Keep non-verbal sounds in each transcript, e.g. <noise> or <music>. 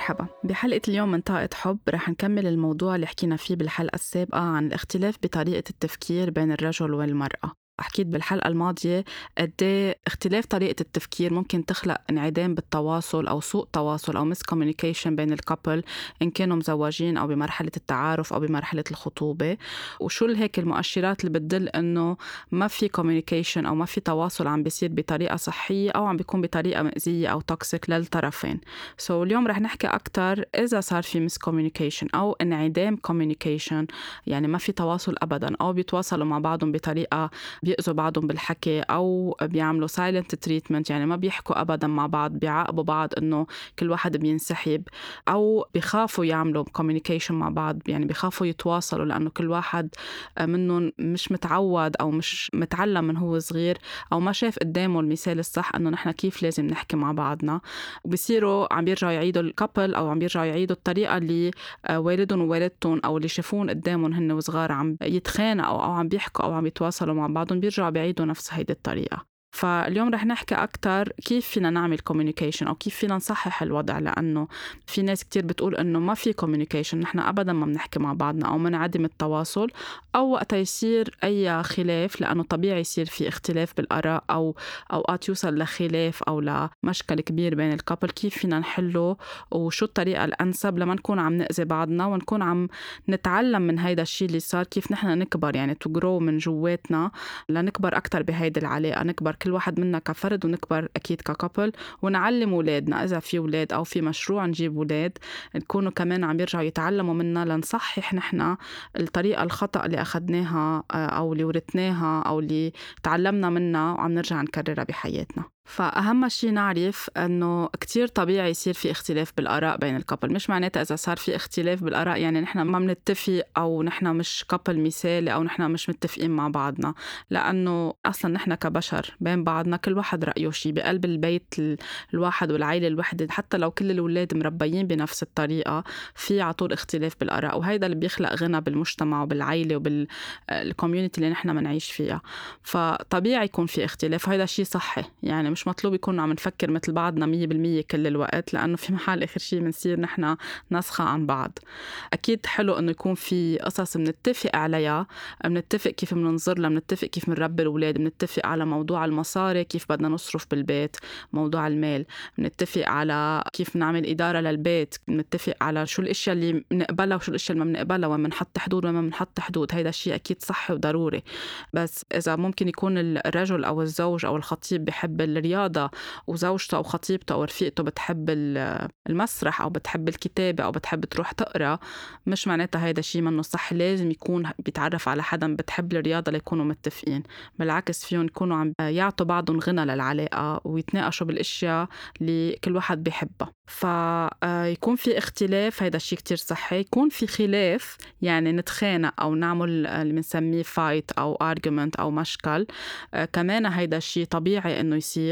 مرحبا. بحلقة اليوم من طاقة حب رح نكمل الموضوع اللي حكينا فيه بالحلقة السابقة عن الاختلاف بطريقة التفكير بين الرجل والمرأة. حكيت بالحلقة الماضية قد إيه اختلاف طريقة التفكير ممكن تخلق انعدام بالتواصل أو سوء تواصل أو miscommunication بين ال couple إن كانوا مزوجين أو بمرحلة التعارف أو بمرحلة الخطوبة. وشو هيك المؤشرات اللي بتدل إنه ما في communication أو ما في تواصل عم بيصير بطريقة صحية أو عم بيكون بطريقة مؤذية أو toxic للطرفين؟ so اليوم رح نحكي أكتر إذا صار في miscommunication أو انعدام communication يعني ما في تواصل أبدا أو بيتواصلوا مع بعضهم بطريقة بيأذوا بعضهم بالحكي أو بيعملوا silent treatment يعني ما بيحكوا ابدا مع بعض بيعاقبوا بعض إنه كل واحد بينسحب أو بخافوا يعملوا communication مع بعض يعني بخافوا يتواصلوا لأنه كل واحد منهم مش متعود أو مش متعلم من هو صغير أو ما شاف قدامه المثال الصح إنه نحن كيف لازم نحكي مع بعضنا. وبصيروا عم بيرجعوا يعيدوا ال couple أو عم بيرجعوا يعيدوا الطريقة اللي آه، والدهم ووالدتهم أو اللي شافوهن قدامهم هن وصغار عم يتخانقوا أو عم بيحكوا أو عم يتواصلوا مع بعضهم بيرجعوا بيعيدوا نفس هيدي الطريقة. فاليوم رح نحكي أكثر كيف فينا نعمل communication أو كيف فينا نصحح الوضع لأنه في ناس كتير بتقول إنه ما في communication نحن أبدا ما بنحكي مع بعضنا أو منعدم التواصل أو وقتها يصير أي خلاف لأنه طبيعي يصير في اختلاف بالآراء أو أوقات يوصل لخلاف أو لمشكل كبير بين الكابل كيف فينا نحله وشو الطريقة الأنسب لما نكون عم نأذي بعضنا ونكون عم نتعلم من هيدا الشيء اللي صار؟ كيف نحن نكبر؟ يعني تجرو من جواتنا لنكبر أكثر بهيدي العلاقة نكبر كل واحد منا كفرد ونكبر أكيد ككابل ونعلم أولادنا إذا في أولاد أو في مشروع نجيب أولاد نكونوا كمان عم يرجعوا يتعلموا منا لنصحح نحن الطريقة الخطأ اللي أخذناها آه، أو اللي ورثناها أو اللي تعلمنا منها وعم نرجع نكررها بحياتنا. فأهم شيء نعرف أنه كتير طبيعي يصير في اختلاف بالآراء بين الكابل مش معناتها إذا صار في اختلاف بالآراء يعني نحن ما بنتفق أو نحن مش كابل مثالي أو نحن مش متفقين مع بعضنا. لأنه أصلا نحن كبشر بين بعضنا كل واحد رأيه شيء بقلب البيت الواحد والعائلة الوحدة حتى لو كل الأولاد مربيين بنفس الطريقة في على طول اختلاف بالآراء. وهيدا اللي بيخلق غنى بالمجتمع وبالعائلة وبالكوميونتي اللي نحن بنعيش فيها. فطبيعي يكون في اختلاف وهذا شيء صحي. يعني مش مش مطلوب يكون عم نفكر مثل بعضنا مية بالمية كل الوقت لأنه في محل آخر شيء بنصير نحن نسخة عن بعض. أكيد حلو إنه يكون في قصص بنتفق عليها بنتفق كيف بننظر لها بنتفق كيف بنربي الأولاد بنتفق على موضوع المصاري كيف بدنا نصرف بالبيت موضوع المال بنتفق على كيف نعمل إدارة للبيت بنتفق على شو الأشياء اللي بنقبلها وشو الأشياء اللي ما بنقبلها وين بنحط حدود وين ما بنحط حدود. هيدا الشيء أكيد صحي وضروري. بس إذا ممكن يكون الرجل أو الزوج أو الخطيب بحب الرياضة وزوجته أو خطيبته أو رفيقته بتحب المسرح أو بتحب الكتابة أو بتحب تروح تقرأ مش معناتها هيدا الشيء منه صح لازم يكون بيتعرف على حدا بتحب الرياضة ليكونوا متفقين. بالعكس فيهم يكونوا عم يعطوا بعضهم غنى للعلاقة ويتناقشوا بالأشياء اللي كل واحد بيحبها. فيكون في اختلاف هيدا الشيء كتير صحي. يكون في خلاف يعني نتخانق أو نعمل اللي بنسميه فايت أو argument أو مشكل. كمان هيدا الشيء طبيعي إنه يصير.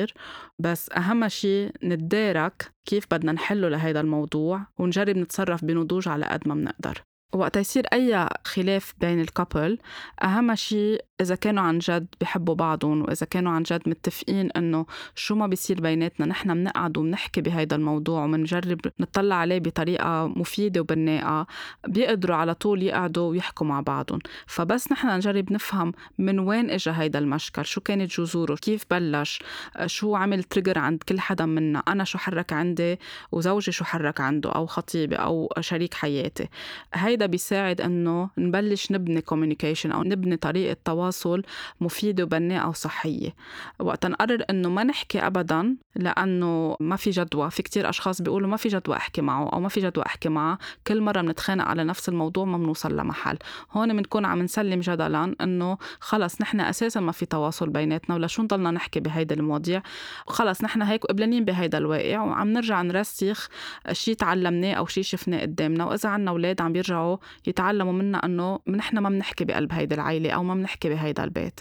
بس أهم شيء نتدارك كيف بدنا نحله لهيدا الموضوع ونجرب نتصرف بنضوج على قد ما بنقدر. وقت يصير أي خلاف بين ال couple أهم شيء إذا كانوا عن جد بحبوا بعضهم وإذا كانوا عن جد متفقين إنه شو ما بيصير بيناتنا نحن بنقعد وبنحكي بهيدا الموضوع وبنجرب نطلع عليه بطريقة مفيدة وبناءة بيقدروا على طول يقعدوا ويحكوا مع بعضهم. فبس نحن نجرب نفهم من وين إجا هيدا المشكل شو كانت جذوره كيف بلش شو عمل trigger عند كل حدا منا أنا شو حرك عندي وزوجي شو حرك عنده أو خطيبي أو شريك حياتي. هيدا بيساعد إنه نبلش نبني كوميونيكيشن أو نبني طريقة تواصل مفيدة وبناءة وصحية. وقت نقرر إنه ما نحكي أبدا لأنه ما في جدوى. في كتير أشخاص بيقولوا ما في جدوى أحكي معه أو ما في جدوى أحكي معه. كل مرة بنتخانق على نفس الموضوع ما بنوصل لمحل. هون بنكون عم نسلم جدلا إنه خلص نحن أساسا ما في تواصل بيناتنا ولا شو نضلنا نحكي بهيدا المواضيع. خلص نحن هيك قبلانين بهيدا الواقع وعم نرجع نرسخ شيء تعلمناه أو شيء شفناه قدامنا. وإذا عنا أولاد عم بيرجعوا يرجعوا يتعلموا منا إنه نحن ما بنحكي بقلب هيدي العائله أو ما بنحكي بهيدا البيت.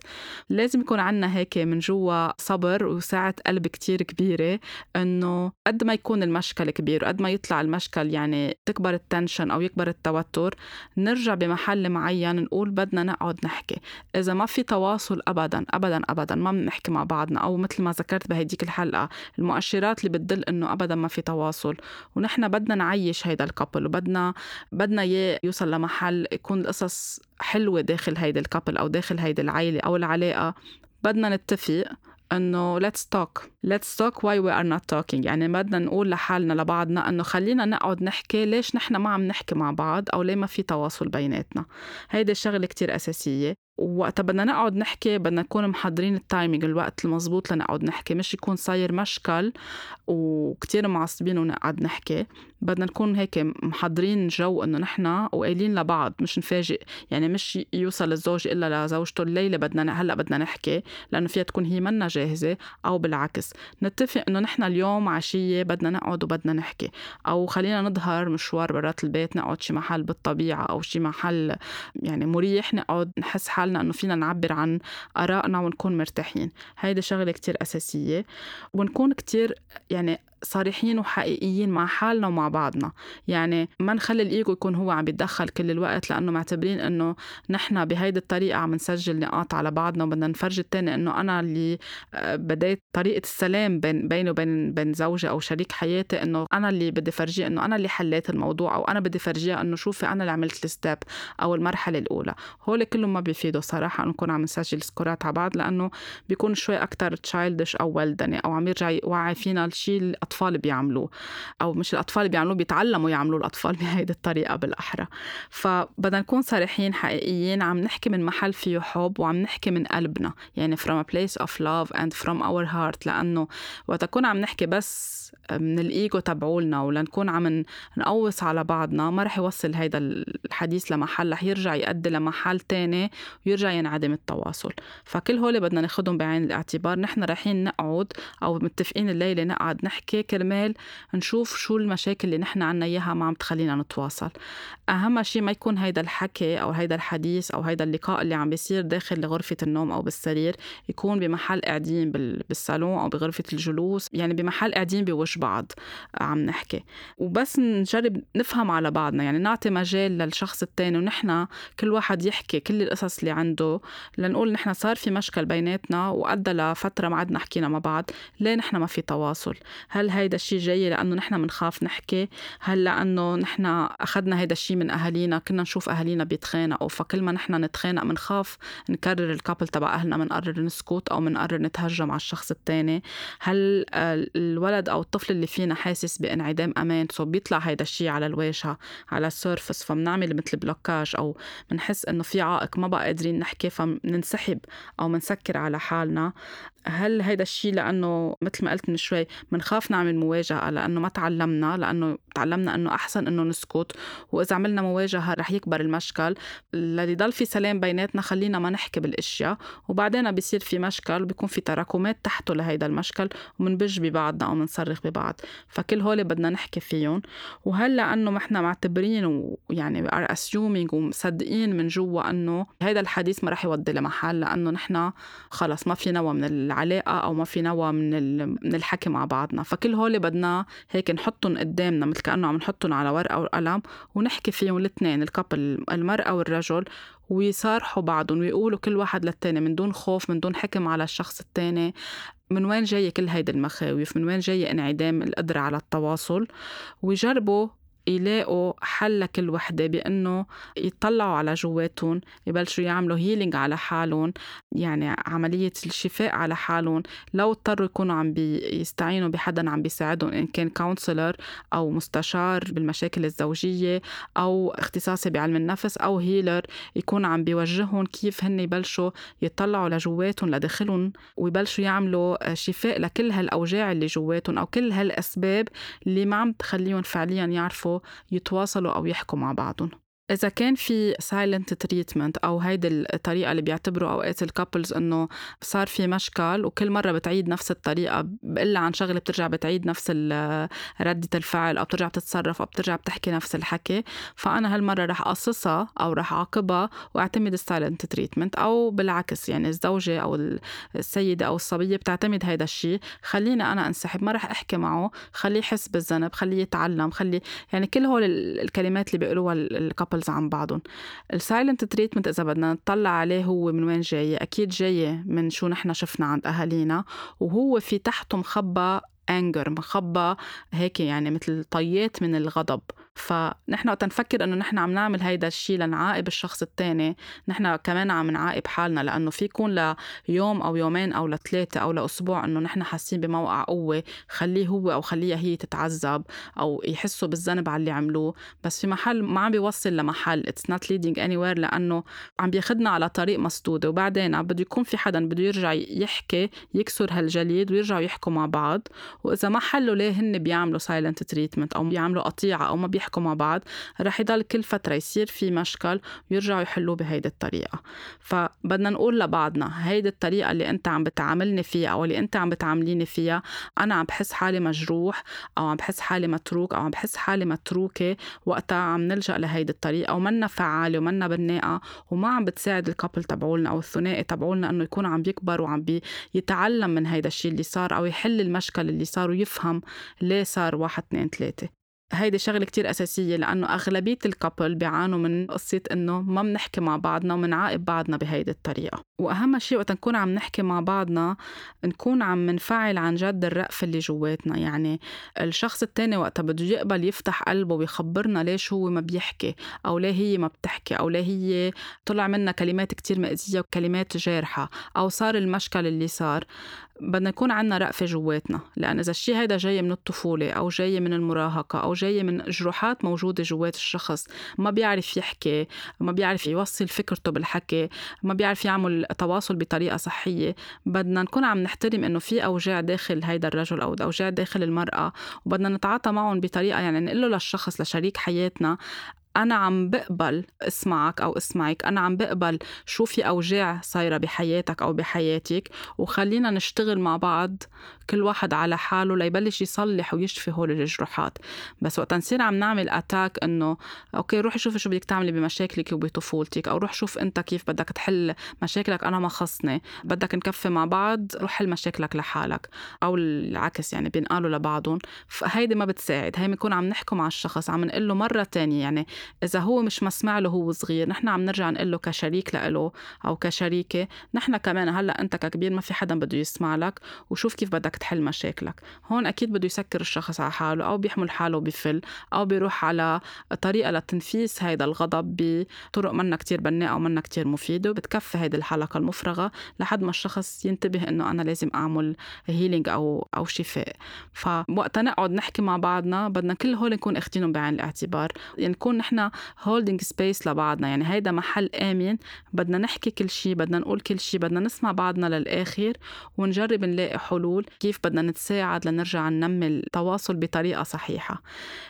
لازم يكون عنا هيك من جوا صبر وسعه قلب كتير كبيرة إنه قد ما يكون المشكل كبير وقد ما يطلع المشكل يعني تكبر التنشن أو يكبر التوتر نرجع بمحل معين نقول بدنا نقعد نحكي. إذا ما في تواصل ابدا ابدا ابدا ما بنحكي مع بعضنا أو مثل ما ذكرت بهديك الحلقة المؤشرات اللي بتدل إنه ابدا ما في تواصل. ونحن بدنا نعيش هيدا الكابل وبدنا بدنا إياه يوصل لمحل يكون القصص حلوة داخل هيدا الكابل أو داخل هيدي العائلة أو العلاقة. بدنا نتفق إنه let's talk. Let's talk why we are not talking. يعني بدنا نقول لحالنا لبعضنا إنه خلينا نقعد نحكي ليش نحن ما عم نحكي مع بعض أو ليه ما في تواصل بيناتنا. هيدي الشغلة كتير أساسية. ووقتها بدنا نقعد نحكي بدنا نكون محضرين ال timing الوقت المزبوط لنقعد نحكي مش يكون صاير مشكل وكتير معصبين ونقعد نحكي. بدنا نكون هيك محضرين جو إنه نحن وقايلين لبعض مش نفاجئ. يعني مش يوصل الزوج إلا لزوجته الليلة بدنا هلأ بدنا نحكي لأنه فيها تكون هي منا جاهزة أو بالعكس. نتفق إنه نحن اليوم عشية بدنا نقعد وبدنا نحكي. أو خلينا نظهر مشوار برات البيت نقعد شي محل بالطبيعة أو شي محل يعني مريح نقعد نحس حالنا حالنا إنه فينا نعبر عن آرائنا ونكون مرتاحين. هيدي شغلة كتير أساسية. ونكون كتير يعني صريحين وحقيقيين مع حالنا ومع بعضنا. يعني ما نخلي الإيجو يكون هو عم بيتدخل كل الوقت لأنه معتبرين إنه نحن بهيدي الطريقة عم نسجل نقاط على بعضنا وبدنا نفرجي التاني إنه أنا اللي آه، بديت طريقة السلام بين بيني وبين بين زوجي أو شريك حياتي إنه أنا اللي بدي فرجيه إنه أنا اللي حليت الموضوع أو أنا بدي فرجيها إنه شوفي أنا اللي عملت ال step أو المرحلة الأولى. هول كلهم ما بيفيدوا صراحة نكون عم نسجل سكورات على بعض لأنه بيكون شوي أكثر childish أو ولدني أو عم يرجع يوعي فينا الشيء الأطفال بيعملوه أو مش الأطفال بيعملوه بيتعلموا يعملوا الأطفال <laughs> بهيدي الطريقة بالأحرى. فبدنا نكون صريحين حقيقيين عم نحكي من محل فيه حب وعم نحكي من قلبنا يعني from a place of love and from our heart لأنه وقت نكون عم نحكي بس من الإيجو تبعولنا ولنكون عم نقوص على بعضنا ما رح يوصل هيدا الحديث لمحل رح يرجع يؤدي لمحل تاني ويرجع ينعدم التواصل. فكل هول بدنا ناخدهم بعين الاعتبار نحن رايحين نقعد أو متفقين الليلة نقعد نحكي كرمال نشوف شو المشاكل اللي نحن عنا إياها ما عم تخلينا نتواصل. أهم شيء ما يكون هيدا الحكي أو هيدا الحديث أو هيدا اللقاء اللي عم بيصير داخل غرفة النوم أو بالسرير يكون بمحل قاعدين بالصالون أو بغرفة الجلوس يعني بمحل قاعدين بوجه بعض عم نحكي. وبس نجرب نفهم على بعضنا يعني نعطي مجال للشخص التاني ونحن كل واحد يحكي كل القصص اللي عنده لنقول نحن صار في مشكل بيناتنا وأدى لفترة ما عدنا حكينا مع بعض ليه نحن ما في تواصل؟ هل هيدا الشيء جاي لأنه نحن بنخاف نحكي؟ هل لأنه نحن أخذنا هيدا الشيء من أهالينا؟ كنا نشوف أهالينا بيتخانقوا فكل ما نحن نتخانق بنخاف نكرر الكابل تبع أهلنا بنقرر نسكت أو بنقرر نتهجم على الشخص التاني. هل الولد أو الطفل اللي فينا حاسس بانعدام أمان؟ so بيطلع هيدا الشيء على الواجهة على ال surface فبنعمل مثل blocage أو بنحس إنه في عائق ما بقى قادرين نحكي فبننسحب أو بنسكر على حالنا. هل هيدا الشيء لأنه مثل ما قلت من شوي بنخاف نعمل مواجهة لأنه ما تعلمنا لأنه تعلمنا إنه أحسن إنه نسكت. وإذا عملنا مواجهة رح يكبر المشكل. ليضل في سلام بيناتنا خلينا ما نحكي بالأشياء. وبعدين بيصير في مشكل وبيكون في تراكمات تحته لهيدا المشكل ومنبج ببعضنا أو منصرخ ببعض. فكل هول بدنا نحكي فيهم. وهل لأنه إحنا معتبرين ويعني are assuming ومصدقين من جوا إنه هيدا الحديث ما رح يودي لمحل لأنه نحن خلص ما في نوى من العلاقة أو ما في نوى من من الحكي مع بعضنا. فكل هول بدنا هيك نحطهم قدامنا مثل كأنه عم نحطهم على ورقة وقلم ونحكي فيهم الاثنين ال couple المرأة والرجل ويصارحوا بعضهم ويقولوا كل واحد للتاني من دون خوف من دون حكم على الشخص التاني. من وين جاية كل هيدي المخاوف؟ من وين جاية انعدام القدرة على التواصل؟ ويجربوا يلاقوا حل لكل وحدة بأنه يطلعوا على جواتهم يبلشوا يعملوا healing على حالهم يعني عملية الشفاء على حالهم. لو اضطروا يكونوا عم بيستعينوا بحدا عم بيساعدهم إن كان counselor أو مستشار بالمشاكل الزوجية أو اختصاصي بعلم النفس أو healer يكون عم بيوجههم كيف هن يبلشوا يطلعوا لجواتهم لداخلهم ويبلشوا يعملوا شفاء لكل هالأوجاع اللي جواتهم أو كل هالأسباب اللي ما عم تخليهم فعليا يعرفوا يتواصلوا أو يحكوا مع بعضهم. إذا كان في silent treatment أو هيدي الطريقة اللي بيعتبروا أوقات ال couples إنه صار في مشكل وكل مرة بتعيد نفس الطريقة بقلها عن شغلة بترجع بتعيد نفس ردة الفعل أو بترجع بتتصرف أو بترجع بتحكي نفس الحكي فأنا هالمرة رح قصصها أو رح عاقبها وأعتمد ال silent treatment أو بالعكس يعني الزوجة أو السيدة أو الصبية بتعتمد هيدا الشيء خليني أنا أنسحب ما رح أحكي معه خليه يحس بالذنب خليه يتعلم خليه يعني كل هول الكلمات اللي بيقولوها ال couples عن بعضهم. ال silent treatment إذا بدنا نطلع عليه هو من وين جاي؟ أكيد جاي من شو نحن شفنا عند أهالينا وهو في تحته مخبى anger مخبى هيك يعني مثل طيات من الغضب. فنحن وقت نفكر إنه نحن عم نعمل هيدا الشيء لنعاقب الشخص الثاني نحن كمان عم نعاقب حالنا لأنه في يكون ليوم أو يومين أو لثلاثة أو لأسبوع إنه نحن حاسين بموقع قوة خليه هو أو خليها هي تتعذب أو يحسوا بالذنب على اللي عملوه. بس في محل ما عم بيوصل لمحل it's not leading anywhere لأنه عم بياخذنا على طريق مسدوده وبعدين بده يكون في حدا بده يرجع يحكي يكسر هالجليد ويرجعوا يحكوا مع بعض. وإذا ما حلوا ليه هن بيعملوا silent treatment أو بيعملوا قطيعة أو ما بيحكوا مع بعض رح يضل كل فترة يصير في مشكل ويرجعوا يحلوه بهيدي الطريقة. فبدنا نقول لبعضنا هيدي الطريقة اللي انت عم بتعاملني فيها أو اللي انت عم بتعامليني فيها أنا عم بحس حالي مجروح أو عم بحس حالي متروك أو عم بحس حالي متروكة وقتها عم نلجأ لهيدي الطريقة ومنا فعالة ومنا بناءه وما عم بتساعد ال couple تبعولنا أو الثنائي تبعولنا إنه يكون عم بيكبر وعم بيتعلم من هيدا الشيء اللي صار أو يحل المشكل اللي صار يفهم ليه صار واحد اثنين ثلاثة. هيدي شغلة كتير أساسية لأنه أغلبية الكابل بيعانوا من قصة إنه ما بنحكي مع بعضنا ومنعاقب بعضنا بهيدي الطريقة. وأهم شيء وقت نكون عم نحكي مع بعضنا نكون عم نفعل عن جد الرأفة اللي جواتنا. يعني الشخص التاني وقتها بده يقبل يفتح قلبه ويخبرنا ليش هو ما بيحكي أو ليه هي ما بتحكي أو ليه هي طلع منها كلمات كتير مأذية وكلمات جارحة أو صار المشكل اللي صار. بدنا يكون عنا رأفة جواتنا لأن إذا الشيء هيدا جاي من الطفولة أو جاي من المراهقة أو جاي من جروحات موجودة جوات الشخص ما بيعرف يحكي ما بيعرف يوصل فكرته بالحكي ما بيعرف يعمل تواصل بطريقة صحية بدنا نكون عم نحترم إنه في أوجاع داخل هيدا الرجل أو أوجاع داخل المرأة وبدنا نتعاطى معهم بطريقة يعني نقول له للشخص لشريك حياتنا أنا عم بقبل اسمعك أو اسمعك أنا عم بقبل شو في أوجاع صايرة بحياتك أو بحياتك وخلينا نشتغل مع بعض كل واحد على حاله ليبلش يصلح ويشفي هول الجروحات. بس وقت نصير عم نعمل attack إنه okay روحي شوفي شو بدك تعملي بمشاكلك وبطفولتك أو روح شوف أنت كيف بدك تحل مشاكلك أنا ما خصني بدك نكفي مع بعض روح حل مشاكلك لحالك. أو العكس يعني بينقالوا لبعضهم. فهيدي ما بتساعد هي بنكون عم نحكي مع الشخص عم نقول له مرة تانية يعني إذا هو مش مسمع له هو صغير. نحن عم نرجع نقول له كشريك له أو كشريكة. نحن كمان هلأ أنت ككبير ما في حدا بده يسمع لك وشوف كيف بدك تحل مشاكلك. هون أكيد بده يسكر الشخص على حاله أو بيحمل حاله بفل أو بيروح على طريقة لتنفيس هيدا الغضب بطرق منا كتير بناءة أو منا كتير مفيدة. وبتكفي هيدي الحلقة المفرغة لحد ما الشخص ينتبه إنه أنا لازم أعمل healing أو أو شفاء. فوقتها نقعد نحكي مع بعضنا بدنا كل هول نكون اخذينهم بعين الاعتبار. يعني نكون نحن holding space لبعضنا. يعني هيدا محل آمن. بدنا نحكي كل شيء بدنا نقول كل شيء بدنا نسمع بعضنا للآخر ونجرب نلاقي حلول كيف بدنا نتساعد لنرجع ننمي التواصل بطريقة صحيحة.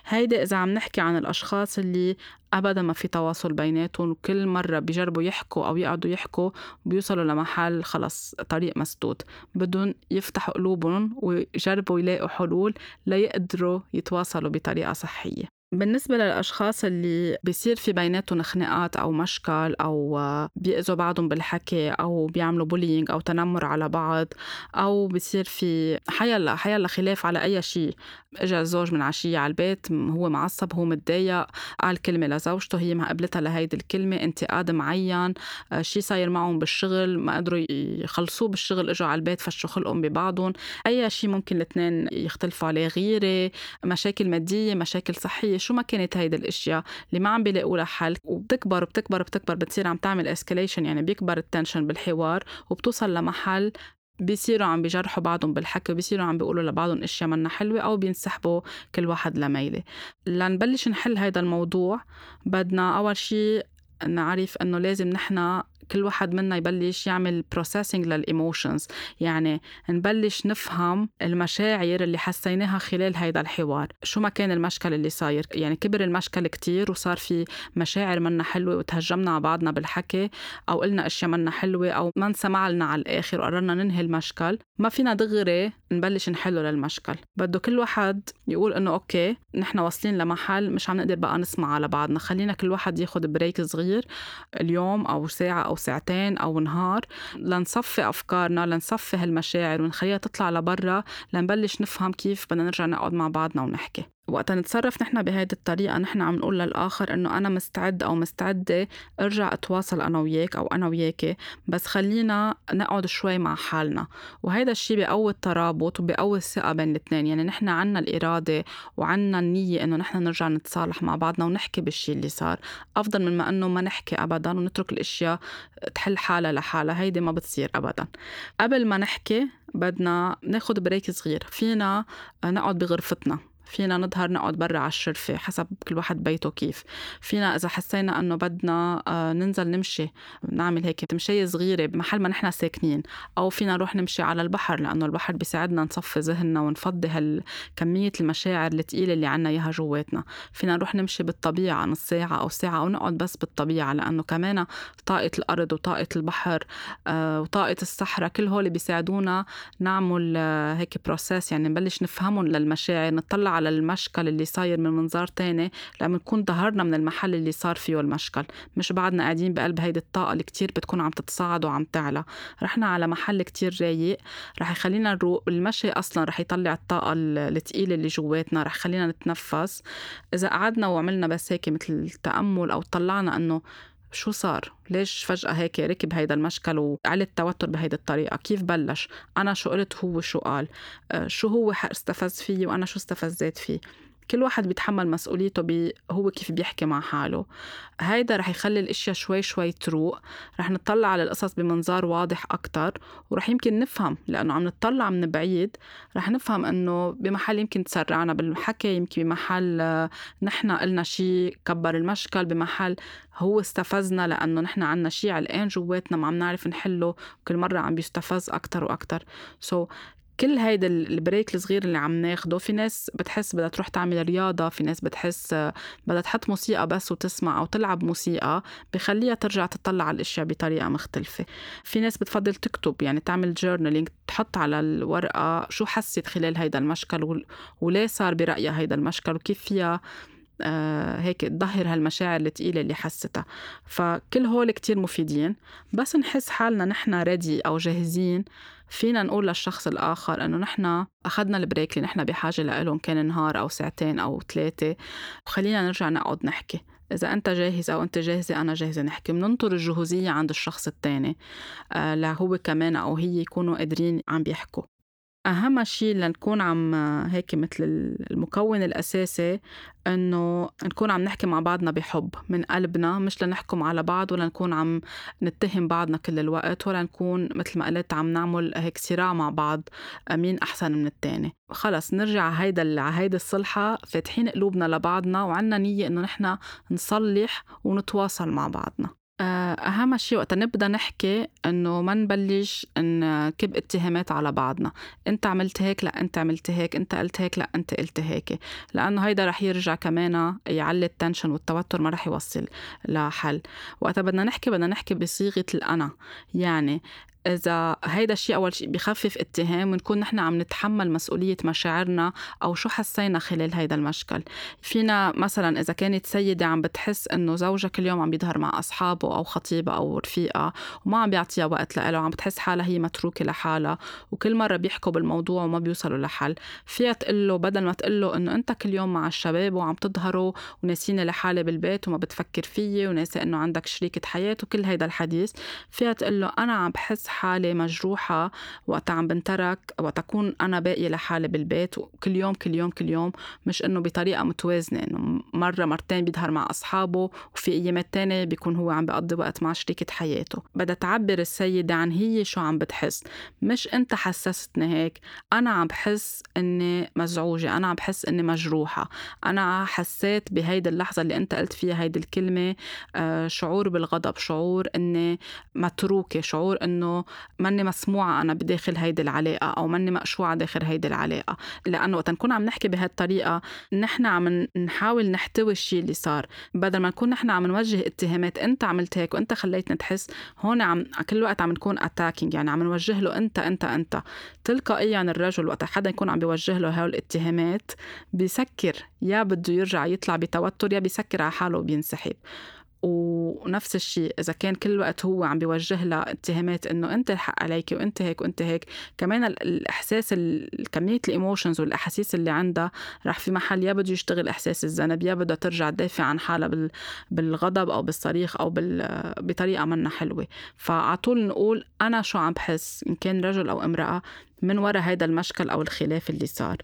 هيدا إذا عم نحكي عن الأشخاص اللي ابدا ما في تواصل بيناتهم وكل مرة بيجربوا يحكوا أو يقعدوا يحكوا بيوصلوا لمحل خلص طريق مسدود. بدهم يفتحوا قلوبهم ويجربوا يلاقوا حلول ليقدروا يتواصلوا بطريقة صحية. بالنسبة للأشخاص اللي بيصير في بيناتهم خناقات أو مشكل أو بيأذوا بعضهم بالحكي أو بيعملوا بولينج أو تنمر على بعض أو بيصير في حيلا حيلا خلاف على أي شيء. اجى الزوج من عشية على البيت هو معصب هو متضايق قال كلمة لزوجته هي ما قبلتها لهيدي الكلمة انتقاد معين آه، شيء صاير معهم بالشغل ما قدروا يخلصوه بالشغل إجوا على البيت فشوا خلقهم ببعضهم. أي شيء ممكن الاثنين يختلفوا عليه غيرة مشاكل مادية مشاكل صحية. شو ما كانت هيدي الأشياء اللي ما عم بيلاقوا لها حل وبتكبر وبتكبر وبتكبر بتصير عم تعمل escalation يعني بيكبر ال tension بالحوار وبتوصل لمحل بيصيروا عم بيجرحوا بعضهم بالحكي وبيصيروا عم بيقولوا لبعضهم أشياء منا حلوة أو بينسحبوا كل واحد لميلة. لنبلش نحل هيدا الموضوع بدنا أول شيء نعرف إنه لازم نحن كل واحد منا يبلش يعمل processing لل emotions يعني نبلش نفهم المشاعر اللي حسيناها خلال هيدا الحوار. شو ما كان المشكل اللي صاير. يعني كبر المشكل كتير وصار في مشاعر منا حلوة وتهجمنا على بعضنا بالحكي أو قلنا أشياء منا حلوة أو ما انسمع لنا على الآخر وقررنا ننهي المشكل. ما فينا دغري نبلش نحله للمشكل. بده كل واحد يقول إنه okay نحن واصلين لمحل مش عم نقدر بقى نسمع على بعضنا. خلينا كل واحد ياخد break صغير اليوم أو ساعة أو ساعتين أو نهار لنصفي أفكارنا لنصفي هالمشاعر ونخليها تطلع لبرا لنبلش نفهم كيف بدنا نرجع نقعد مع بعضنا ونحكي. وقتا نتصرف نحن بهيدي الطريقة نحن عم نقول للآخر إنه أنا مستعد أو مستعدة أرجع أتواصل أنا وياك أو أنا وياكي بس خلينا نقعد شوي مع حالنا. وهيدا الشيء بقوي الترابط وبقوي الثقة بين الاثنين يعني نحن عنا الإرادة وعنا النية إنه نحن نرجع نتصالح مع بعضنا ونحكي بالشيء اللي صار. أفضل من ما إنه ما نحكي أبدا ونترك الأشياء تحل حالها لحالها هيدي ما بتصير أبدا. قبل ما نحكي بدنا ناخد بريك صغير فينا نقعد بغرفتنا. فينا نظهر نقعد برا على الشرفة حسب كل واحد بيته كيف. فينا إذا حسينا أنه بدنا آه، ننزل نمشي نعمل هيك تمشية صغيرة بمحل ما نحن ساكنين أو فينا نروح نمشي على البحر لأنه البحر بيساعدنا نصفي ذهننا ونفضي هالكمية المشاعر الثقيلة اللي عنا إياها جواتنا. فينا نروح نمشي بالطبيعة نص ساعة أو ساعة أو نقعد بس بالطبيعة لأنه كمان طاقة الأرض وطاقة البحر آه، وطاقة الصحراء كل هول بيساعدونا نعمل آه، هيك بروسيس يعني نبلش نفهمهم للمشاعر نطلع على المشكل اللي صاير من منظار تاني لما نكون ظهرنا من المحل اللي صار فيه المشكل. مش بعدنا قاعدين بقلب هيدي الطاقة اللي كتير بتكون عم تتصاعد وعم تعلى. رحنا على محل كتير رايق رح يخلينا نروق. المشي أصلا رح يطلع الطاقة الثقيلة اللي جواتنا رح خلينا نتنفس. إذا قعدنا وعملنا بس هيك مثل التأمل أو طلعنا إنه شو صار؟ ليش فجأة هيك ركب هيدا المشكل وعلى التوتر بهيدي الطريقة؟ كيف بلش؟ أنا شو قلت هو شو قال؟ آه، شو هو استفز فيه وأنا شو استفزيت فيه؟ كل واحد بيتحمل مسؤوليته بي هو كيف بيحكي مع حاله. هيدا رح يخلي الإشياء شوي شوي تروق. رح نطلع على القصص بمنظار واضح أكتر ورح يمكن نفهم لأنه عم نطلع من بعيد. رح نفهم أنه بمحل يمكن تسرعنا بالحكي يمكن بمحل آه، نحن قلنا شيء كبر المشكل بمحل هو استفزنا لأنه نحن عنا شيء علقان جواتنا ما عم نعرف نحله. وكل مرة عم بيستفز أكتر وأكتر. so, كل هيدا ال break الصغير اللي عم ناخده في ناس بتحس بدها تروح تعمل رياضة في ناس بتحس بدها تحط موسيقى بس وتسمع أو تلعب موسيقى بخليها ترجع تطلع على الأشياء بطريقة مختلفة. في ناس بتفضل تكتب يعني تعمل journaling تحط على الورقة شو حست خلال هيدا المشكل وليه صار برأيها هيدا المشكل وكيف فيها هيك تظهر هالمشاعر الثقيله اللي حستها. فكل هول كتير مفيدين. بس نحس حالنا نحن ready أو جاهزين فينا نقول للشخص الآخر إنه نحن أخذنا ال break اللي نحن بحاجة لهم كان نهار أو ساعتين أو ثلاثة. وخلينا نرجع نقعد نحكي. إذا أنت جاهز أو أنت جاهزة أنا جاهزة نحكي. بننطر الجهوزية عند الشخص الثاني. آه لهو كمان أو هي يكونوا قادرين عم بيحكوا. أهم شيء لنكون عم هيك مثل المكون الأساسي إنه نكون عم نحكي مع بعضنا بحب من قلبنا مش لنحكم على بعض ولا نكون عم نتهم بعضنا كل الوقت ولا نكون مثل ما قلت عم نعمل هيك صراع مع بعض مين أحسن من التاني. خلص نرجع هيدا على هيدا الصلحة فاتحين قلوبنا لبعضنا وعنا نية إنه نحن نصلح ونتواصل مع بعضنا. أهم شيء وقت نبدأ نحكي إنه ما نبلش نكب اتهامات على بعضنا، أنت عملت هيك لا أنت عملت هيك، أنت قلت هيك لا أنت قلت هيك، لأنه هيدا رح يرجع كمان يعلي التنشن والتوتر ما رح يوصل لحل، وقت بدنا نحكي بدنا نحكي بصيغة الأنا، يعني إذا هيدا الشيء أول شيء بخفف اتهام ونكون نحن عم نتحمل مسؤولية مشاعرنا أو شو حسينا خلال هيدا المشكل. فينا مثلا إذا كانت سيدة عم بتحس إنه زوجها كل يوم عم بيظهر مع أصحابه أو خطيبة أو رفيقة وما عم بيعطيها وقت لإله عم بتحس حالها هي متروكة لحالها وكل مرة بيحكوا بالموضوع وما بيوصلوا لحل فيها تقول له بدل ما تقول له إنه أنت كل يوم مع الشباب وعم تظهروا وناسيني لحالي بالبيت وما بتفكر فيي وناسي إنه عندك شريكة حياة وكل هيدا الحديث فيها تقول له أنا عم بحس حالي مجروحة وقت عم بنترك وقت أكون أنا باقية لحالي بالبيت كل يوم كل يوم كل يوم. مش إنه بطريقة متوازنة إنه مرة مرتين بيظهر مع أصحابه وفي أيامات تانية بيكون هو عم بقضي وقت مع شريكة حياته. بدها تعبر السيدة عن هي شو عم بتحس. مش أنت حسستني هيك. أنا عم بحس إني مزعوجة أنا عم بحس إني مجروحة. أنا حسيت بهيدي اللحظة اللي أنت قلت فيها هيدي الكلمة آه، شعور بالغضب شعور إني متروكة شعور إنه ماني مسموعة أنا بداخل هيدي العلاقة أو ماني مقشوعة داخل هيدي العلاقة. لأنه وقت نكون عم نحكي بهالطريقة نحن عم نحاول نحتوي الشيء اللي صار. بدل ما نكون نحن عم نوجه اتهامات أنت عملت هيك وأنت خليتني تحس هون عم كل وقت عم نكون attacking يعني عم نوجه له أنت أنت أنت. تلقائيا الرجل وقت حدا يكون عم بيوجه له هول الاتهامات بيسكر. يا بده يرجع يطلع بتوتر يا بيسكر على حاله وبينسحب. ونفس الشيء إذا كان كل وقت هو عم بيوجه لها اتهامات إنه أنت الحق عليك وأنت هيك وأنت هيك كمان الإحساس كمية الإيموشنز والأحاسيس اللي عندها رح في محل يا بده يشتغل إحساس الذنب يا بدها ترجع تدافع عن حالها بالغضب أو بالصريخ أو بطريقة منا حلوة. فعلى طول نقول أنا شو عم بحس إن كان رجل أو امرأة من وراء هذا المشكل أو الخلاف اللي صار.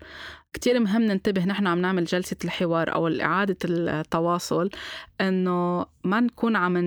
كتير مهم ننتبه نحن عم نعمل جلسة الحوار أو إعادة التواصل إنه ما نكون عم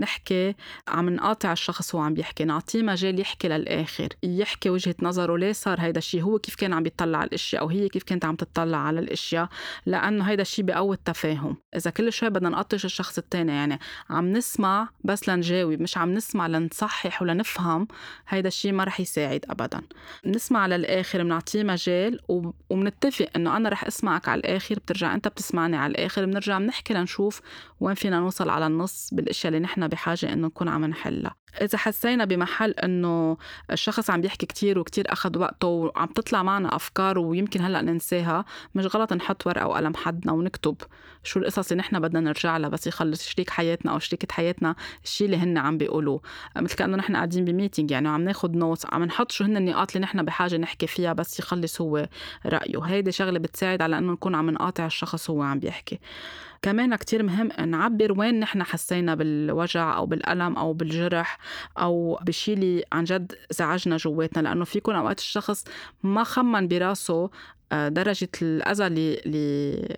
نحكي عم نقاطع الشخص وهو عم بيحكي نعطيه مجال يحكي للآخر يحكي وجهة نظره ليه صار هيدا الشيء هو كيف كان عم بيطلع على الأشياء أو هي كيف كانت عم تطلع على الأشياء لأنه هيدا الشيء بقوي التفاهم. إذا كل شوي بدنا نقطش الشخص التاني يعني عم نسمع بس لنجاوب مش عم نسمع لنصحح ولنفهم هيدا الشيء ما رح يساعد أبدا. نسمع للآخر بنعطيه مجال ومن بنتفق إنه أنا رح أسمعك على الآخر بترجع أنت بتسمعني على الآخر بنرجع بنحكي لنشوف وين فينا نوصل على النص بالأشياء اللي نحن بحاجة إنه نكون عم نحلها. إذا حسينا بمحل إنه الشخص عم بيحكي كتير وكتير أخذ وقته وعم تطلع معنا أفكار ويمكن هلأ ننساها مش غلط نحط ورقة وقلم حدنا ونكتب شو القصص اللي نحن بدنا نرجع لها بس يخلص شريك حياتنا أو شريكة حياتنا الشيء اللي هن عم بيقولوه. مثل كأنه نحن قاعدين ب meeting يعني وعم ناخد notes عم نحط شو هن النقاط اللي نحن بحاجة نحكي فيها بس يخلص هو رأيه. هيدي شغلة بتساعد على إنه نكون عم نقاطع الشخص وهو عم بيحكي. كمان كتير مهم نعبر وين نحن حسينا بالوجع أو بالألم أو بالجرح أو بشي اللي عن جد زعجنا جواتنا لأنه في أوقات الشخص ما خمن براسه درجة الأذى اللي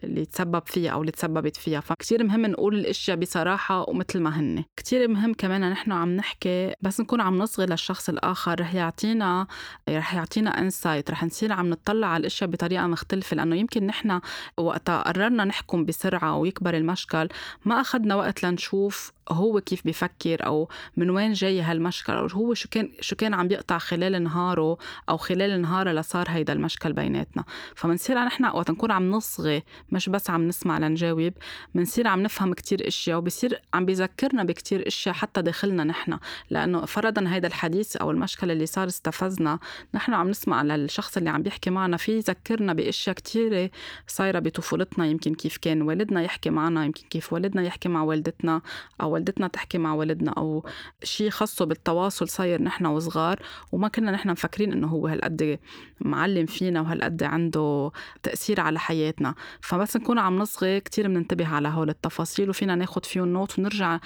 اللي تسبب فيها أو اللي تسببت فيها فكتير مهم نقول الأشياء بصراحة ومثل ما هن. كتير مهم كمان نحن عم نحكي بس نكون عم نصغي للشخص الآخر. رح يعطينا رح يعطينا انسايت رح نصير عم نطلع على الأشياء بطريقة مختلفة. لأنه يمكن نحن وقتها قررنا نحكم بسرعة ويكبر المشكل ما أخذنا وقت لنشوف هو كيف بفكر أو من وين جاي هالمشكل أو هو شو كان شو كان عم بيقطع خلال نهاره أو خلال نهاره لصار هيدا المشكل بيناتنا. فمنصير نحن وقت نكون عم نصغي مش بس عم نسمع لنجاوب بنصير عم نفهم كتير إشياء وبصير عم بيذكرنا بكتير إشياء حتى داخلنا نحن. لأنه فرضا هيدا الحديث أو المشكلة اللي صار استفزنا نحن عم نسمع للشخص اللي عم بيحكي معنا في يذكرنا بإشياء كتيرة صايرة بطفولتنا يمكن كيف كان والدنا يحكي معنا يمكن كيف والدنا يحكي مع والدتنا أو والدتنا تحكي مع والدنا أو شيء خاصه بالتواصل صاير نحن وصغار وما كنا نحن مفكرين إنه هو هالقد معلم فينا وهالقد عنده تأثير على حياتنا. فبس نكون عم نصغي كتير بننتبه على هول التفاصيل وفينا ناخد فيهم نوت ونرجع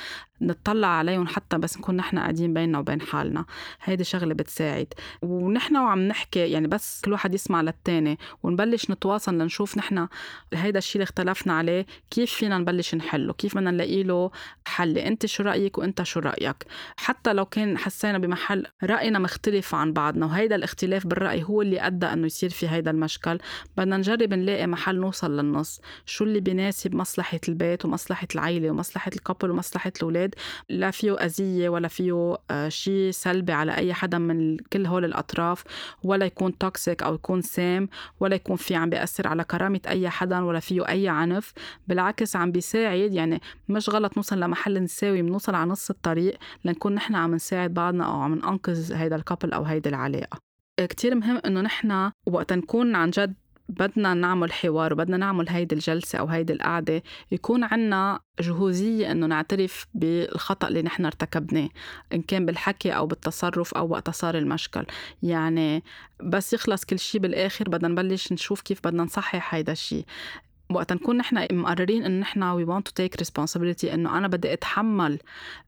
نطلع عليهم حتى بس نكون نحن قاعدين بيننا وبين حالنا. هيدي شغلة بتساعد. ونحن وعم نحكي يعني بس كل واحد يسمع للتاني ونبلش نتواصل لنشوف نحن هيدا الشيء اللي اختلفنا عليه كيف فينا نبلش نحله؟ كيف بدنا نلاقي له حل؟ انت شو رأيك وانت شو رأيك؟ حتى لو كان حسينا بمحل رأينا مختلف عن بعضنا وهيدا الاختلاف بالرأي هو اللي أدى أنه يصير في هيدا المشكل. بدنا نجرب نلاقي محل نوصل للنص. شو اللي بيناسب مصلحة البيت ومصلحة العيلة ومصلحة الكابل ومصلحة الأولاد؟ لا فيه أذية ولا فيه آه، شيء سلبي على أي حدا من كل هول الأطراف ولا يكون toxic أو يكون سام ولا يكون في عم بيأثر على كرامة أي حدا ولا فيه أي عنف. بالعكس عم بيساعد يعني مش غلط نوصل لمحل نساوي بنوصل على نص الطريق لنكون نحن عم نساعد بعضنا أو عم ننقذ هيدا ال couple أو هيدي العلاقة. كتير مهم إنه نحن وقت نكون عن جد بدنا نعمل حوار وبدنا نعمل هيدي الجلسة أو هيدي القعدة يكون عنا جهوزية إنه نعترف بالخطأ اللي نحن ارتكبناه إن كان بالحكي أو بالتصرف أو وقت صار المشكل. يعني بس يخلص كل شيء بالآخر بدنا نبلش نشوف كيف بدنا نصحح هيدا الشيء وقت نكون نحن مقررين انه نحن we want to take responsibility إنه أنا بدي أتحمل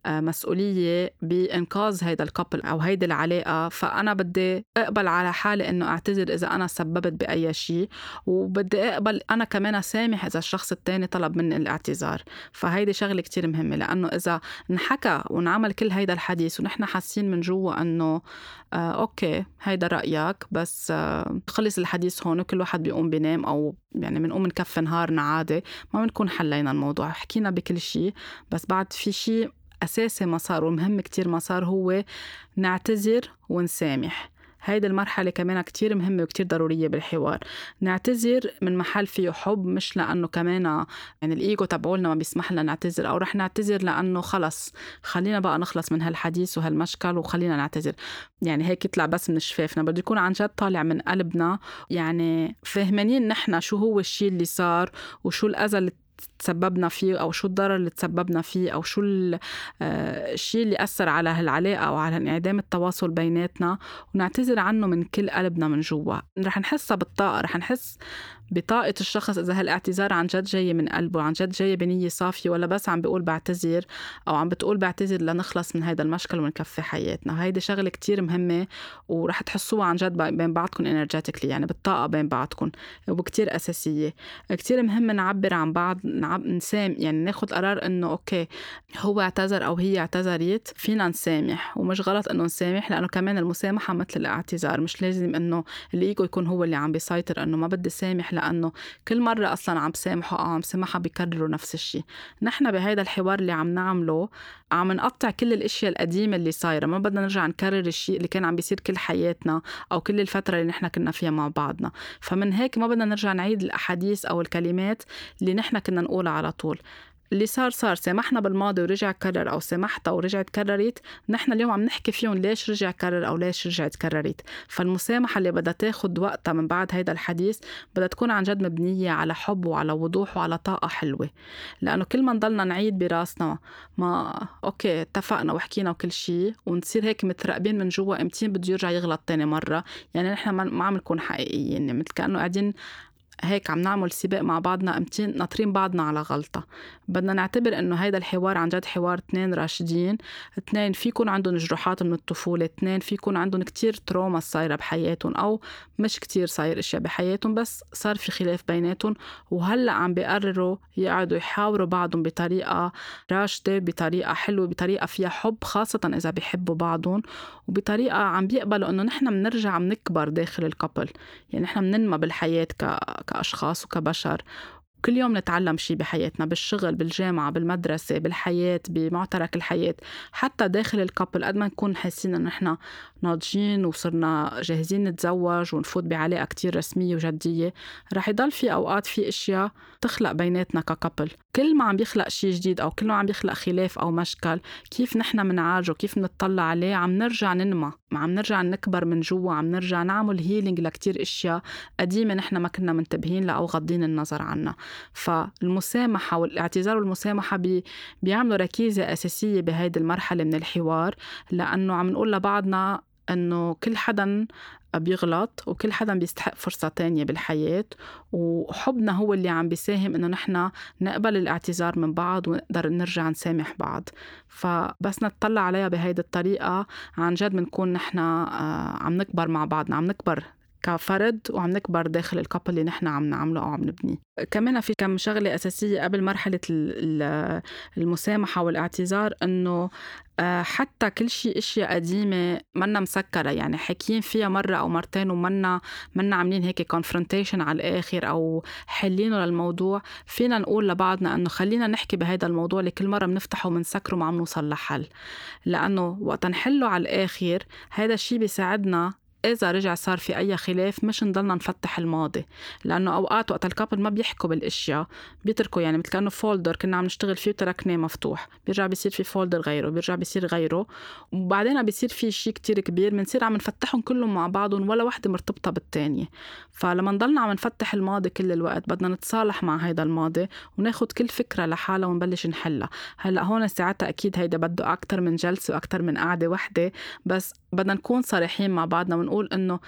آه، مسؤولية بإنقاذ هيدا ال couple أو هيدي العلاقة. فأنا بدي أقبل على حالي إنه أعتذر إذا أنا سببت بأي شيء وبدي أقبل أنا كمان اسامح إذا الشخص الثاني طلب مني الاعتذار. فهيدي شغلة كتير مهمة لأنه إذا انحكى ونعمل كل هيدا الحديث ونحن حاسين من جوا إنه آه أوكي هيدا رأيك بس آه خلص الحديث هون وكل واحد بيقوم بينام أو يعني بنقوم نكفي نهارنا عادي ما بنكون حلينا الموضوع حكينا بكل شيء بس بعد في شيء أساسي ما صار ومهم كتير ما صار هو نعتذر ونسامح. هيدي المرحلة كمان كتير مهمة وكتير ضرورية بالحوار. نعتذر من محل فيه حب مش لأنه كمان يعني الإيجو تبعولنا ما بيسمح لنا نعتذر أو رح نعتذر لأنه خلص. خلينا بقى نخلص من هالحديث وهالمشكل وخلينا نعتذر. يعني هيك يطلع بس من شفافنا بده يكون عن جد طالع من قلبنا. يعني فهمانين نحن شو هو الشيء اللي صار وشو اللي تسببنا فيه أو شو الضرر اللي تسببنا فيه أو شو آه، الشيء اللي اثر على هالعلاقة أو على انعدام التواصل بيناتنا ونعتذر عنه من كل قلبنا من جوا. رح نحسها بالطاقة رح نحس بطاقة الشخص إذا هالاعتذار عن جد جاي من قلبه عن جد جاي بنية صافية ولا بس عم بيقول بعتذر أو عم بتقول بعتذر لنخلص من هذا المشكل ونكفي حياتنا. هيدي شغلة كتير مهمة ورح تحسوها عن جد بين بعضكم energetically يعني بالطاقة بين بعضكم وكتير أساسية. كتير مهم نعبر عن بعض نعب نسام يعني ناخد قرار إنه أوكي هو اعتذر أو هي اعتذرت فينا نسامح. ومش غلط إنه نسامح لأنه كمان المسامحة مثل الاعتذار. مش لازم إنه الإيجو يكون هو اللي عم بيسيطر إنه ما بدي سامح لأنه كل مرة أصلا عم سامحه أو عم سامحها بيكرروا نفس الشيء نحن بهيدا الحوار اللي عم نعمله عم نقطع كل الأشياء القديمة اللي صايرة. ما بدنا نرجع نكرر الشيء اللي كان عم بيصير كل حياتنا أو كل الفترة اللي نحن كنا فيها مع بعضنا. فمن هيك ما بدنا نرجع نعيد الأحاديث أو الكلمات اللي نحن كنا نقولها على طول. اللي صار صار سامحنا بالماضي ورجع كرر أو سامحتها ورجعت كررت. نحن اليوم عم نحكي فيهم ليش رجع كرر أو ليش رجعت كررت فالمسامحة اللي بدها تاخد وقتها من بعد هيدا الحديث بدها تكون عن جد مبنية على حب وعلى وضوح وعلى طاقة حلوة. لأنه كل ما نضلنا نعيد براسنا ما أوكي اتفقنا وحكينا وكل شيء ونصير هيك متراقبين من جوا أمتين بده يرجع يغلط تاني مرة. يعني نحن ما عم نكون حقيقيين يعني مثل كأنه قاعدين هيك عم نعمل سباق مع بعضنا أمتين ناطرين بعضنا على غلطة. بدنا نعتبر إنه هيدا الحوار عن جد حوار اثنين راشدين. اثنين في يكون عندهم جروحات من الطفولة. اثنين في يكون عندهم كتير تروما صايرة بحياتهم أو مش كتير صاير إشياء بحياتهم بس صار في خلاف بيناتهم. وهلأ عم بيقرروا يقعدوا يحاوروا بعضهم بطريقة راشدة بطريقة حلوة بطريقة فيها حب خاصة إذا بيحبوا بعضهم. وبطريقة عم بيقبلوا إنه نحن بنرجع بنكبر داخل الكابل يعني نحن بننمى بالحياة ك كأشخاص وكبشر. كل يوم نتعلم شيء بحياتنا بالشغل بالجامعة بالمدرسة بالحياة بمعترك الحياة حتى داخل ال couple قد ما نكون حاسين إنه نحن ناضجين وصرنا جاهزين نتزوج ونفوت بعلاقة كتير رسمية وجدية رح يضل في أوقات في أشياء تخلق بيناتنا ك couple كل ما عم بيخلق شيء جديد أو كل ما عم بيخلق خلاف أو مشكل كيف نحن منعالجه؟ كيف نطلع عليه؟ عم نرجع ننمى. عم نرجع نكبر من جوا عم نرجع نعمل healing لكتير أشياء قديمة نحن ما كنا منتبهين لها أو غضين النظر عنها. فالمسامحة والاعتذار والمسامحة بي بيعملوا ركيزة أساسية بهيدي المرحلة من الحوار لأنه عم نقول لبعضنا إنه كل حدا بيغلط وكل حدا بيستحق فرصة تانية بالحياة وحبنا هو اللي عم بيساهم إنه نحن نقبل الاعتذار من بعض ونقدر نرجع نسامح بعض. فبس نتطلع عليها بهيدي الطريقة. عن جد بنكون نحن آه، عم نكبر مع بعضنا عم نكبر كفرد وعم نكبر داخل ال couple اللي نحن عم نعمله أو عم نبنيه. كمان في كم شغلة أساسية قبل مرحلة المسامحة والاعتذار إنه آه، حتى كل شيء إشياء قديمة منا مسكرة يعني حاكيين فيها مرة أو مرتين ومنا منا عاملين هيك confrontation على الآخر أو حلينه للموضوع. فينا نقول لبعضنا إنه خلينا نحكي بهذا الموضوع اللي كل مرة بنفتحه وبنسكره ما عم نوصل لحل. لأنه وقت نحله على الآخر هذا الشيء بيساعدنا إذا رجع صار في أي خلاف مش نضلنا نفتح الماضي لأنه أوقات وقت ال couple ما بيحكوا بالأشياء بيتركوا يعني مثل كأنه folder كنا عم نشتغل فيه وتركناه مفتوح بيرجع بيصير في folder غيره بيرجع بيصير غيره وبعدين بيصير في شيء كتير كبير بنصير عم نفتحهم كلهم مع بعضهم ولا وحدة مرتبطة بالتانية. فلما نضلنا عم نفتح الماضي كل الوقت بدنا نتصالح مع هيدا الماضي وناخد كل فكرة لحالها ونبلش نحلها. هلأ هون ساعتها أكيد هيدا بده أكتر من جلسة وأكتر من قعدة وحدة بس بدنا نكون صريحين مع بعضنا ونقول إنه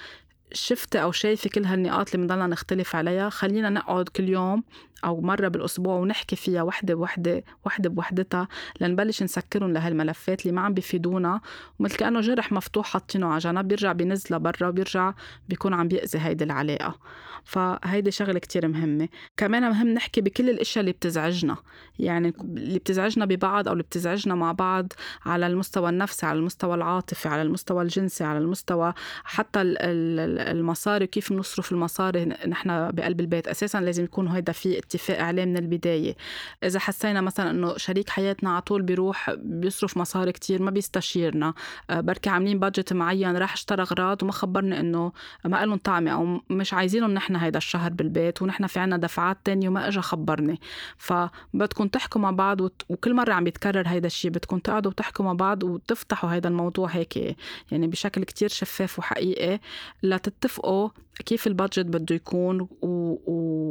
شفتي أو شايفه كل هالنقاط اللي بنضلنا نختلف عليها. خلينا نقعد كل يوم أو مرة بالأسبوع ونحكي فيها وحدة بوحدة وحدة بوحدتها لنبلش نسكرهم لهالملفات اللي ما عم بيفيدونا ومثل كأنه جرح مفتوح حاطينه على جنب بيرجع بينزلها برا وبيرجع بيكون عم بيأذي هيدي العلاقة. فهيدي شغلة كتير مهمة. كمان مهم نحكي بكل الأشياء اللي بتزعجنا. يعني اللي بتزعجنا ببعض أو اللي بتزعجنا مع بعض على المستوى النفسي على المستوى العاطفي على المستوى الجنسي على المستوى حتى المصاري كيف بنصرف المصاري نحن بقلب البيت. أساسا لازم يكون هيدا في اتفاق عليه من البداية. إذا حسينا مثلا إنه شريك حياتنا على طول بيروح بيصرف مصاري كتير ما بيستشيرنا آه، بركي عاملين بادجت معين راح اشترى أغراض وما خبرنا إنه ما لهم طعمه أو مش عايزينهم نحن هيدا الشهر بالبيت ونحن في عنا دفعات تانية وما اجى خبرني. فبدكم تحكوا مع بعض وكل مرة عم يتكرر هيدا الشيء بدكم تقعدوا وتحكوا مع بعض وتفتحوا هيدا الموضوع هيك يعني بشكل كتير شفاف وحقيقي. لتتفقوا كيف البادجت بده يكون و...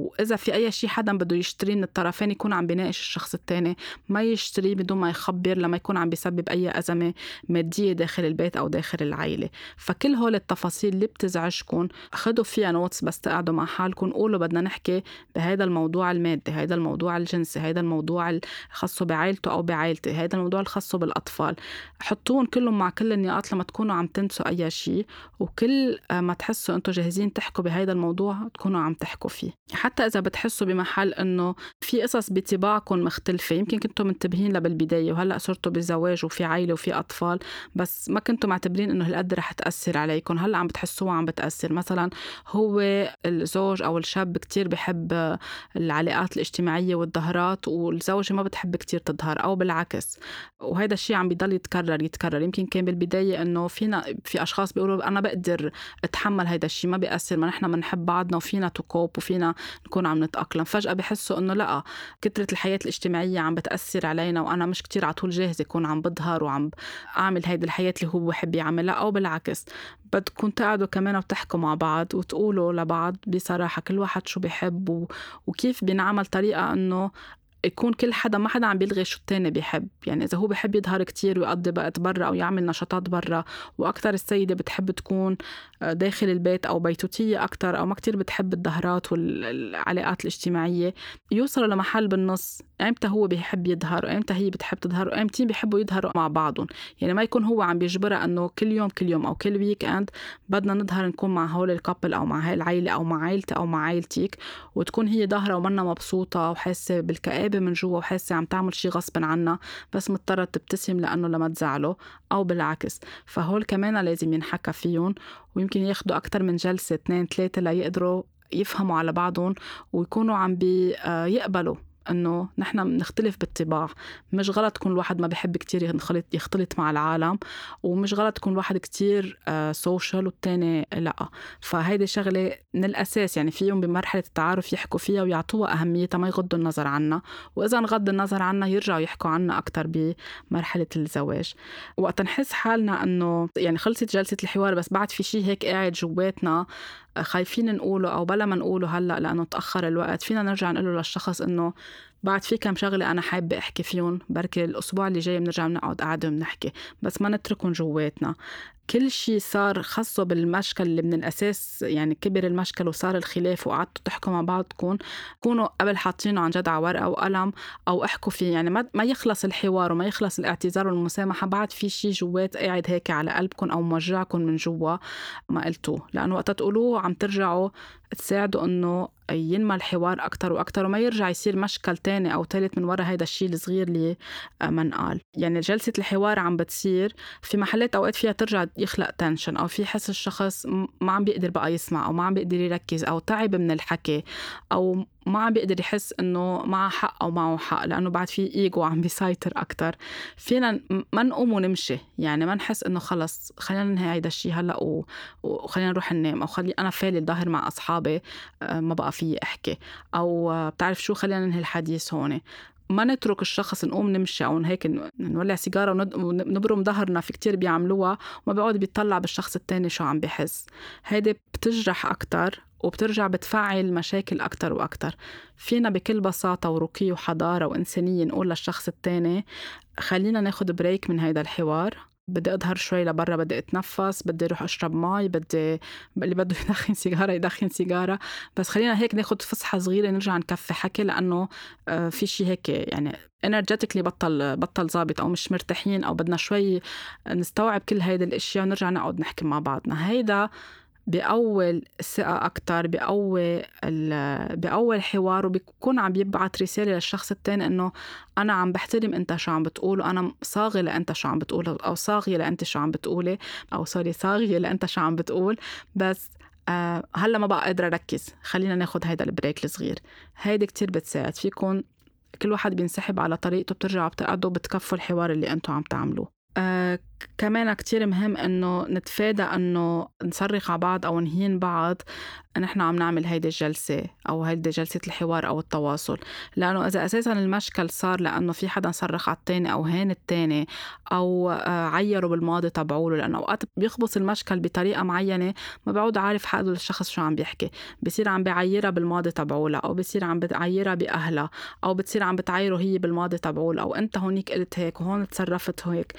وإذا في أي شيء حدا بده يشتري من الطرفين يكون عم بيناقش الشخص الثاني ما يشتري بدون ما يخبر لما يكون عم بيسبب أي أزمة مادية داخل البيت أو داخل العائلة. فكل هول التفاصيل اللي بتزعجكم خدوا فيها نوتس بس تقعدوا مع حالكم قولوا بدنا نحكي بهذا الموضوع المادي هذا الموضوع الجنسي هذا الموضوع الخاص بعائلته أو بعائلتي هذا الموضوع الخاص بالأطفال. حطوهم كلهم مع كل النقاط لما تكونوا عم تنسوا أي شيء وكل ما تحسوا إنتم جاهزين تحكوا بهذا الموضوع تكونوا عم تحكوا فيه. حتى إذا بتحسوا بمحل إنه في قصص بطباعكم مختلفة يمكن كنتوا منتبهين لها بالبداية وهلأ صرتوا بزواج وفي عائلة وفي أطفال بس ما كنتوا معتبرين إنه هالقد رح تأثر عليكم. هلأ عم بتحسوها عم بتأثر. مثلا هو الزوج أو الشاب كتير بحب العلاقات الاجتماعية والظهرات والزوجة ما بتحب كتير تظهر أو بالعكس. وهذا الشيء عم بيضل يتكرر يتكرر. يمكن كان بالبداية إنه فينا في أشخاص بيقولوا أنا بقدر أتحمل هذا الشيء ما بيأثر. ما نحن بنحب بعضنا وفينا تكوب وفينا نكون عم نتأقلم. فجأة بحسوا إنه لأ كثرة الحياة الاجتماعية عم بتأثر علينا وأنا مش كتير على طول جاهزة أكون عم بظهر وعم أعمل هيدي الحياة اللي هو بحب يعملها أو بالعكس. بدكم تقعدوا كمان وتحكوا مع بعض وتقولوا لبعض بصراحة كل واحد شو بيحب وكيف بينعمل طريقة إنه يكون كل حدا ما حدا عم بيلغي شو التاني بيحب. يعني إذا هو بحب يظهر كتير ويقضي وقت برا أو يعمل نشاطات برا وأكثر السيدة بتحب تكون آه، داخل البيت أو بيتوتية أكثر أو ما كتير بتحب الظهرات والعلاقات الاجتماعية يوصلوا لمحل بالنص. إمتى هو بيحب يظهر؟ وامتى هي بتحب تظهر؟ وإمتى بيحبوا يظهروا مع بعضهم؟ يعني ما يكون هو عم بيجبرها إنه كل يوم كل يوم أو كل weekend بدنا نظهر نكون مع هول ال couple أو مع هاي العيلة أو مع عائلتي أو مع عائلتك وتكون هي ظاهرة ومنا مبسوطة وحاسة بالكآبة من جوا وحاسة عم تعمل شيء غصب عنها بس مضطرة تبتسم لأنه لما تزعله أو بالعكس. فهول كمان لازم ينحكى فيهم ويمكن ياخدوا أكثر من جلسة اثنين ثلاثة ليقدروا يفهموا على بعضهم ويكونوا عم بيقبلوا إنه نحن بنختلف بالطباع. مش غلط يكون الواحد ما بحب كتير يختلط يختلط مع العالم ومش غلط يكون الواحد كتير سوشيال والتاني لأ. فهيدي شغلة من الأساس يعني فيهم بمرحلة التعارف يحكوا فيها ويعطوها أهميتها ما يغضوا النظر عنها. وإذا انغض النظر عنها يرجعوا يحكوا عنها أكثر بمرحلة الزواج. وقت نحس حالنا إنه يعني خلصت جلسة الحوار بس بعد في شيء هيك قاعد جواتنا خايفين نقوله أو بلا ما نقوله هلأ لأنه تأخر الوقت. فينا نرجع نقول للشخص إنه بعد في كم شغلة أنا حابة أحكي فيهم بركي الأسبوع اللي جاي بنرجع بنقعد قاعدة وبنحكي بس ما نتركهم جواتنا. كل شيء صار خاصه بالمشكل اللي من الأساس يعني كبر المشكل وصار الخلاف وقعدتوا تحكوا مع بعضكم. كونوا قبل حاطينه عن جد على ورقة وقلم أو احكوا فيه يعني ما يخلص الحوار وما يخلص الاعتذار والمسامحة بعد في شيء جوات قاعد هيك على قلبكم أو موجعكم من جوا ما قلتوه. لأنه وقت تقولوه عم ترجعوا تساعدوا إنه ينمى الحوار أكثر وأكثر وما يرجع يصير مشكل تاني أو ثالث من وراء هيدا الشيء الصغير اللي ما انقال يعني جلسة الحوار عم بتصير في محلات أوقات فيها ترجع يخلق تنشن أو في حس الشخص ما عم بيقدر بقى يسمع أو ما عم بيقدر يركز أو تعب من الحكي أو ما عم بيقدر يحس إنه معه حق أو معه حق لأنه بعد في ايجو عم بيسيطر أكثر فينا ما نقوم ونمشي. يعني ما نحس إنه خلص خلينا ننهي هيدا الشيء هلأ وخلينا نروح ننام أو خلي أنا فالي الظاهر مع أصحابي آه، ما بقى في أحكي. أو آه، بتعرف شو خلينا ننهي الحديث هون. ما نترك الشخص نقوم نمشي أو هيك نولع سيجارة ونبرم ظهرنا في كتير بيعملوها وما بيقعد بيطلع بالشخص التاني شو عم بحس هيدي بتجرح أكتر. وبترجع بتفعل مشاكل أكتر وأكتر. فينا بكل بساطة ورقي وحضارة وإنسانية نقول للشخص التاني خلينا ناخد break من هيدا الحوار. بدي أظهر شوي لبرا بدي أتنفس بدي أروح أشرب مي بدي <laughs> اللي بده يدخن سيجارة يدخن سيجارة. بس خلينا هيك ناخذ فسحة صغيرة نرجع نكفي حكي لأنه آه، في شيء هيك يعني energetically بطل بطل ظابط أو مش مرتاحين أو بدنا شوي نستوعب كل هيدي الأشياء ونرجع نقعد نحكي مع بعضنا. هيدا بأول الثقة أكتر بأول بأول الحوار وبيكون عم يبعت رسالة للشخص التاني إنه أنا عم بحترم أنت شو عم بتقول وأنا صاغي لأنت شو عم بتقول أو صاغية لأنت شو عم بتقولي أو sorry صاغية لأنت شو عم بتقول. بس آه هلأ ما بقى قادرة أركز خلينا ناخد هيدا ال break الصغير. هيدي كتير بتساعد فيكم كل واحد بينسحب على طريقته بترجعوا بتقعدوا بتكفوا الحوار اللي أنتم عم تعملوه. آه كمان كتير مهم إنه نتفادى إنه نصرخ على بعض أو نهين بعض نحن عم نعمل هيدي الجلسة أو هيدي جلسة الحوار أو التواصل. لأنه إذا أساسا المشكل صار لأنه في حدا صرخ على التاني أو هان التاني أو آه، عيره بالماضي تبعوله لأنه أوقات بيخبص المشكل بطريقة معينة ما بعود عارف حقه للشخص شو عم بيحكي. بصير عم بعيرها بالماضي تبعولها أو بصير عم بعيرها بأهلها أو بتصير عم بتعايره هي بالماضي تبعولها أو أنت هونيك قلت هيك وهون تصرفت هيك.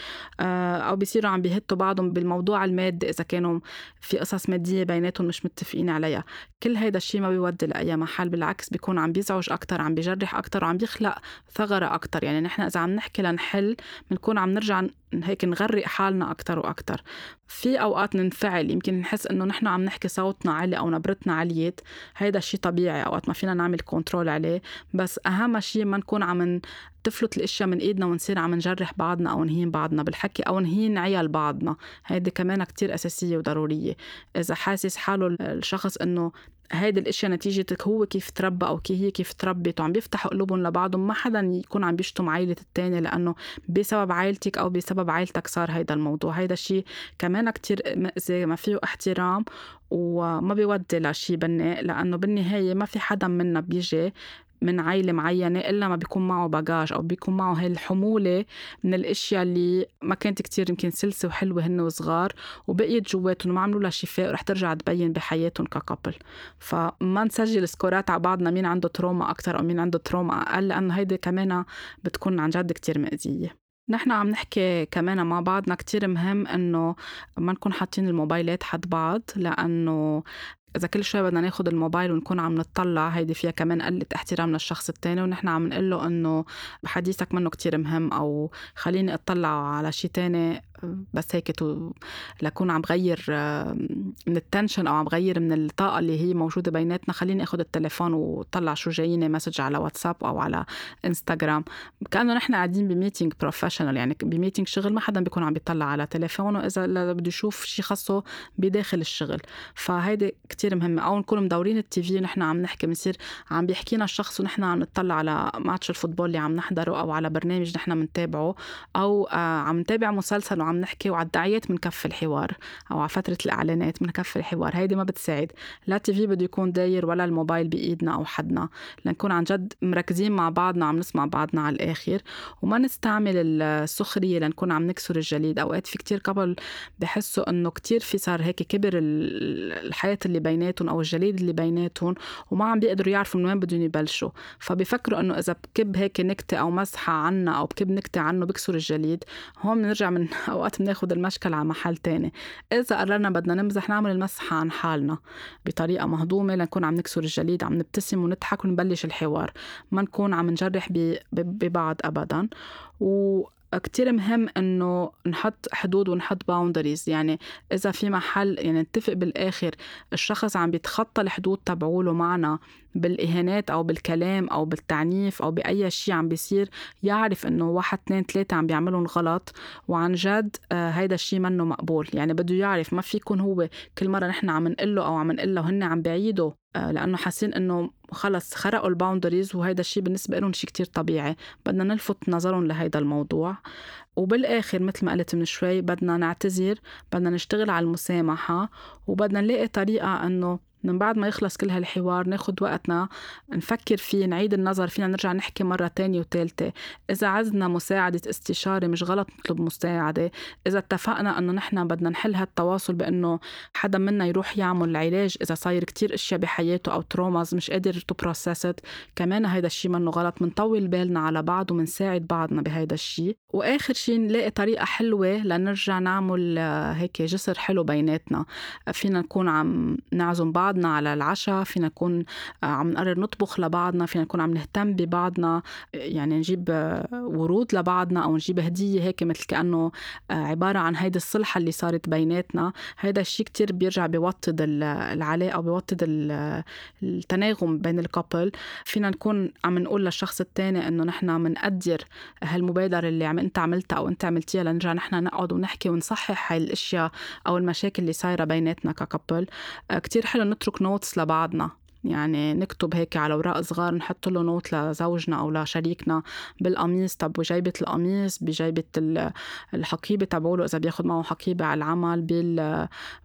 أو بصيروا عم بيهتوا بعضهم بالموضوع المادي إذا كانوا في قصص مادية بيناتهم مش متفقين عليها. كل هيدا الشيء ما بيودي لأي محل بالعكس بيكون عم بيزعج أكتر عم بيجرح أكتر وعم بيخلق ثغرة أكتر. يعني نحن إذا عم نحكي لنحل بنكون عم نرجع هيك نغرق حالنا أكتر وأكتر. في أوقات ننفعل يمكن نحس إنه نحن عم نحكي صوتنا عالي أو نبرتنا عليت هيدا الشيء طبيعي أوقات ما فينا نعمل كنترول عليه. بس أهم شيء ما نكون عم تفلت الأشياء من إيدنا ونصير عم نجرح بعضنا أو نهين بعضنا بالحكي أو نهين عيال بعضنا. هيدي كمان كتير أساسية وضرورية. إذا حاسس حاله الشخص إنه هيدي الأشياء نتيجة هو كيف تربى أو كيف هي كيف تربت وعم بيفتحوا قلوبهم لبعضهم ما حدا يكون عم بيشتم عائلة التاني لأنه بسبب عائلتك أو بسبب عائلتك صار هيدا الموضوع. هيدا الشيء كمان كتير مأذي ما فيه احترام وما بيودي لشيء بناء لأنه بالنهاية ما في حدا منا بيجي من عائلة معينة إلا ما بيكون معه باجاج أو بيكون معه هاي الحمولة من الأشياء اللي ما كانت كتير يمكن سلسة وحلوة هن وصغار وبقيت جواتهم وما عملوا لها شفاء ورح ترجع تبين بحياتهم ك couple. فما نسجل score ات على بعضنا مين عنده trauma أكتر أو مين عنده trauma أقل لأنه هيدي كمان بتكون عن جد كتير مأذية. نحن عم نحكي كمان مع بعضنا كتير مهم إنه ما نكون حاطين الموبايلات حد بعض لأنه إذا كل شوي بدنا ناخد الموبايل ونكون عم نطلع هيدي فيها كمان قلة احترام للشخص التاني ونحن عم نقول له إنه حديثك منه كتير مهم أو خليني أطلع على شيء تاني بس هيك تو لكون عم بغير من ال tension أو عم بغير من الطاقة اللي هي موجودة بيناتنا. خليني اخذ التليفون وطلع شو جاييني message على واتساب أو على إنستغرام. كأنه نحن قاعدين ب meeting professional يعني بميتينج شغل ما حدا بيكون عم بيطلع على تليفونه إذا بده يشوف شيء خاصه بداخل الشغل. فهيدي كتير مهمة. أو نكون مدورين ال TV ونحن عم نحكي بنصير عم بيحكينا الشخص ونحن عم نطلع على match ال football اللي عم نحضره أو على برنامج نحن بنتابعه أو آه، عم نتابع مسلسل وعم نحكي وعلى الدعايات بنكفي الحوار أو على فترة الإعلانات بنكفي الحوار. هيدي ما بتساعد. لا TV بده يكون داير ولا الموبايل بإيدنا أو حدنا. لنكون عن جد مركزين مع بعضنا عم نسمع بعضنا على الآخر. وما نستعمل السخرية لنكون عم نكسر الجليد. أوقات في كتير couples بحسوا إنه كتير في صار هيك كبر الحياة اللي بيناتهم أو الجليد اللي بيناتهم وما عم بيقدروا يعرفوا من وين بدهم يبلشوا. فبيفكروا إنه إذا بكب هيك نكتة أو مزحة عنا أو بكب نكتة عنه بكسر الجليد هون بنرجع من <laughs> اوقات بناخد المشكل على محل تاني. إذا قررنا بدنا نمزح نعمل المزحة عن حالنا بطريقة مهضومة لنكون عم نكسر الجليد عم نبتسم ونضحك ونبلش الحوار. ما نكون عم نجرح ببعض ابدا. و كتير مهم إنه نحط حدود ونحط boundaries يعني إذا في محل يعني نتفق بالآخر الشخص عم بيتخطى الحدود تبعوله معنا بالإهانات أو بالكلام أو بالتعنيف أو بأي شيء عم بيصير يعرف إنه واحد اثنين ثلاثة عم بيعملون غلط. وعن جد آه هيدا الشيء منه مقبول. يعني بده يعرف ما في يكون هو كل مرة نحن عم نقول له أو عم نقول له وهن عم بعيدوا آه لأنه حاسين إنه خلص خرقوا الباوندريز وهيدا الشيء بالنسبة لهم شيء كتير طبيعي. بدنا نلفت نظرهم لهيدا الموضوع. وبالآخر مثل ما قلت من شوي بدنا نعتذر بدنا نشتغل على المسامحة وبدنا نلاقي طريقة إنه من بعد ما يخلص كل هالحوار ناخد وقتنا نفكر فيه نعيد النظر فينا نرجع نحكي مرة تانية وثالثة إذا عزنا مساعدة استشاري مش غلط نطلب مساعدة. إذا اتفقنا أنه نحن بدنا نحل هالتواصل بأنه حدا منا يروح يعمل العلاج إذا صاير كتير أشياء بحياته أو traumas مش قادر to process it كمان هيدا الشيء منه غلط. منطول بالنا على بعض ومنساعد بعضنا بهيدا الشيء وآخر شيء نلاقي طريقة حلوة لنرجع نعمل آه، هيك جسر حلو بيناتنا. فينا نكون عم نعزم بعضنا على العشاء فينا نكون آه، عم نقرر نطبخ لبعضنا فينا نكون عم نهتم ببعضنا يعني نجيب آه، ورود لبعضنا أو نجيب هدية هيك مثل كأنه عبارة عن هيدي الصلحة اللي صارت بيناتنا. هيدا الشيء كتير بيرجع بيوطد العلاقة وبيوطد التناغم بين الكابل فينا نكون عم نقول للشخص الثاني إنه نحن بنقدر هالمبادرة اللي عم أنت عملتها أو أنت عملتيها لنرجع نحن نقعد ونحكي ونصحح هاي الأشياء أو المشاكل اللي صايرة بيناتنا ك couple كتير حلو تركنا notes لبعضنا. يعني نكتب هيك على اوراق صغار نحط له note لزوجنا أو لشريكنا بالقميص. طب بجيبه القميص؟ بجيبه الحقيبة تبعوله إذا بياخذ معه حقيبة على العمل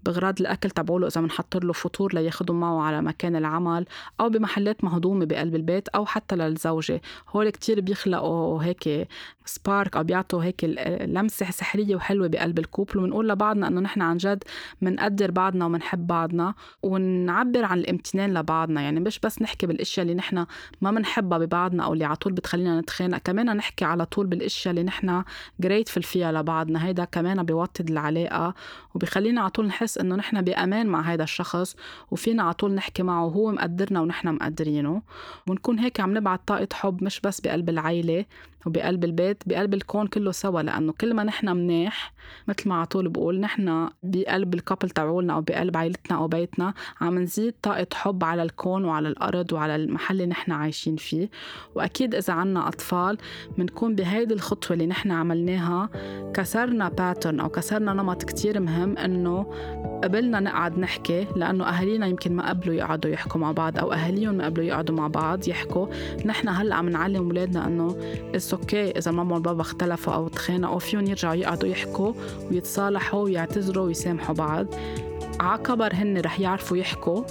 بغراض الأكل تبعوله إذا بنحط له فطور لياخذهم معه على مكان العمل أو بمحلات مهضومة بقلب البيت أو حتى للزوجة. هول كتير بيخلقوا هيك سبارك أو بيعطوا هيك لمسة سحرية وحلوة بقلب الكوبل. وبنقول لبعضنا إنه نحن عن جد بنقدر بعضنا وبنحب بعضنا ونعبر عن الامتنان لبعضنا يعني مش بس نحكي بالإشياء اللي نحن ما بنحبها ببعضنا أو اللي على طول بتخلينا نتخانق كمان نحكي على طول بالإشياء اللي نحن جريتفل فيها لبعضنا. هيدا كمان بيوطد العلاقة وبيخلينا على طول نحس إنه نحن بأمان مع هيدا الشخص وفينا على طول نحكي معه وهو مقدرنا ونحن مقدرينه. ونكون هيك عم نبعت طاقة حب مش بس بقلب العيلة وبقلب البيت بقلب الكون كله سوا لأنه كل ما نحن منيح مثل ما على طول بقول نحن بقلب ال couple تبعولنا أو بقلب عائلتنا أو بيتنا عم نزيد طاقة حب على الكون وعلى الأرض وعلى المحل اللي نحن عايشين فيه. وأكيد إذا عنا أطفال بنكون بهيدي الخطوة اللي نحن عملناها كسرنا pattern أو كسرنا نمط كتير مهم إنه قبلنا نقعد نحكي لأنه أهالينا يمكن ما قبلوا يقعدوا يحكوا مع بعض أو أهاليهم ما قبلوا يقعدوا مع بعض يحكوا. نحن هلأ عم نعلم اولادنا okay إذا ماما وبابا اختلفوا أو تخانقوا فيهم يرجعوا يقعدوا يحكوا ويتصالحوا ويعتذروا ويسامحوا بعض عكبر هن رح يعرفوا يحكوا.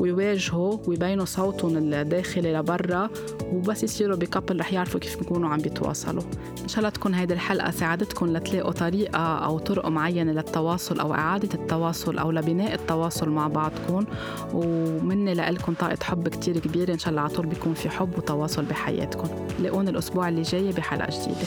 ويواجهوا ويبينوا صوتهم الداخلي لبرا وبس يصيروا ب couple رح يعرفوا كيف بيكونوا عم بيتواصلوا. إن شاء الله تكون هيدي الحلقة ساعدتكم لتلاقوا طريقة أو طرق معينة للتواصل أو إعادة التواصل أو لبناء التواصل مع بعضكم. ومني لكم طاقة حب كتير كبيرة. إن شاء الله على طول بيكون في حب وتواصل بحياتكم. لاقونا الأسبوع اللي جاي بحلقة جديدة.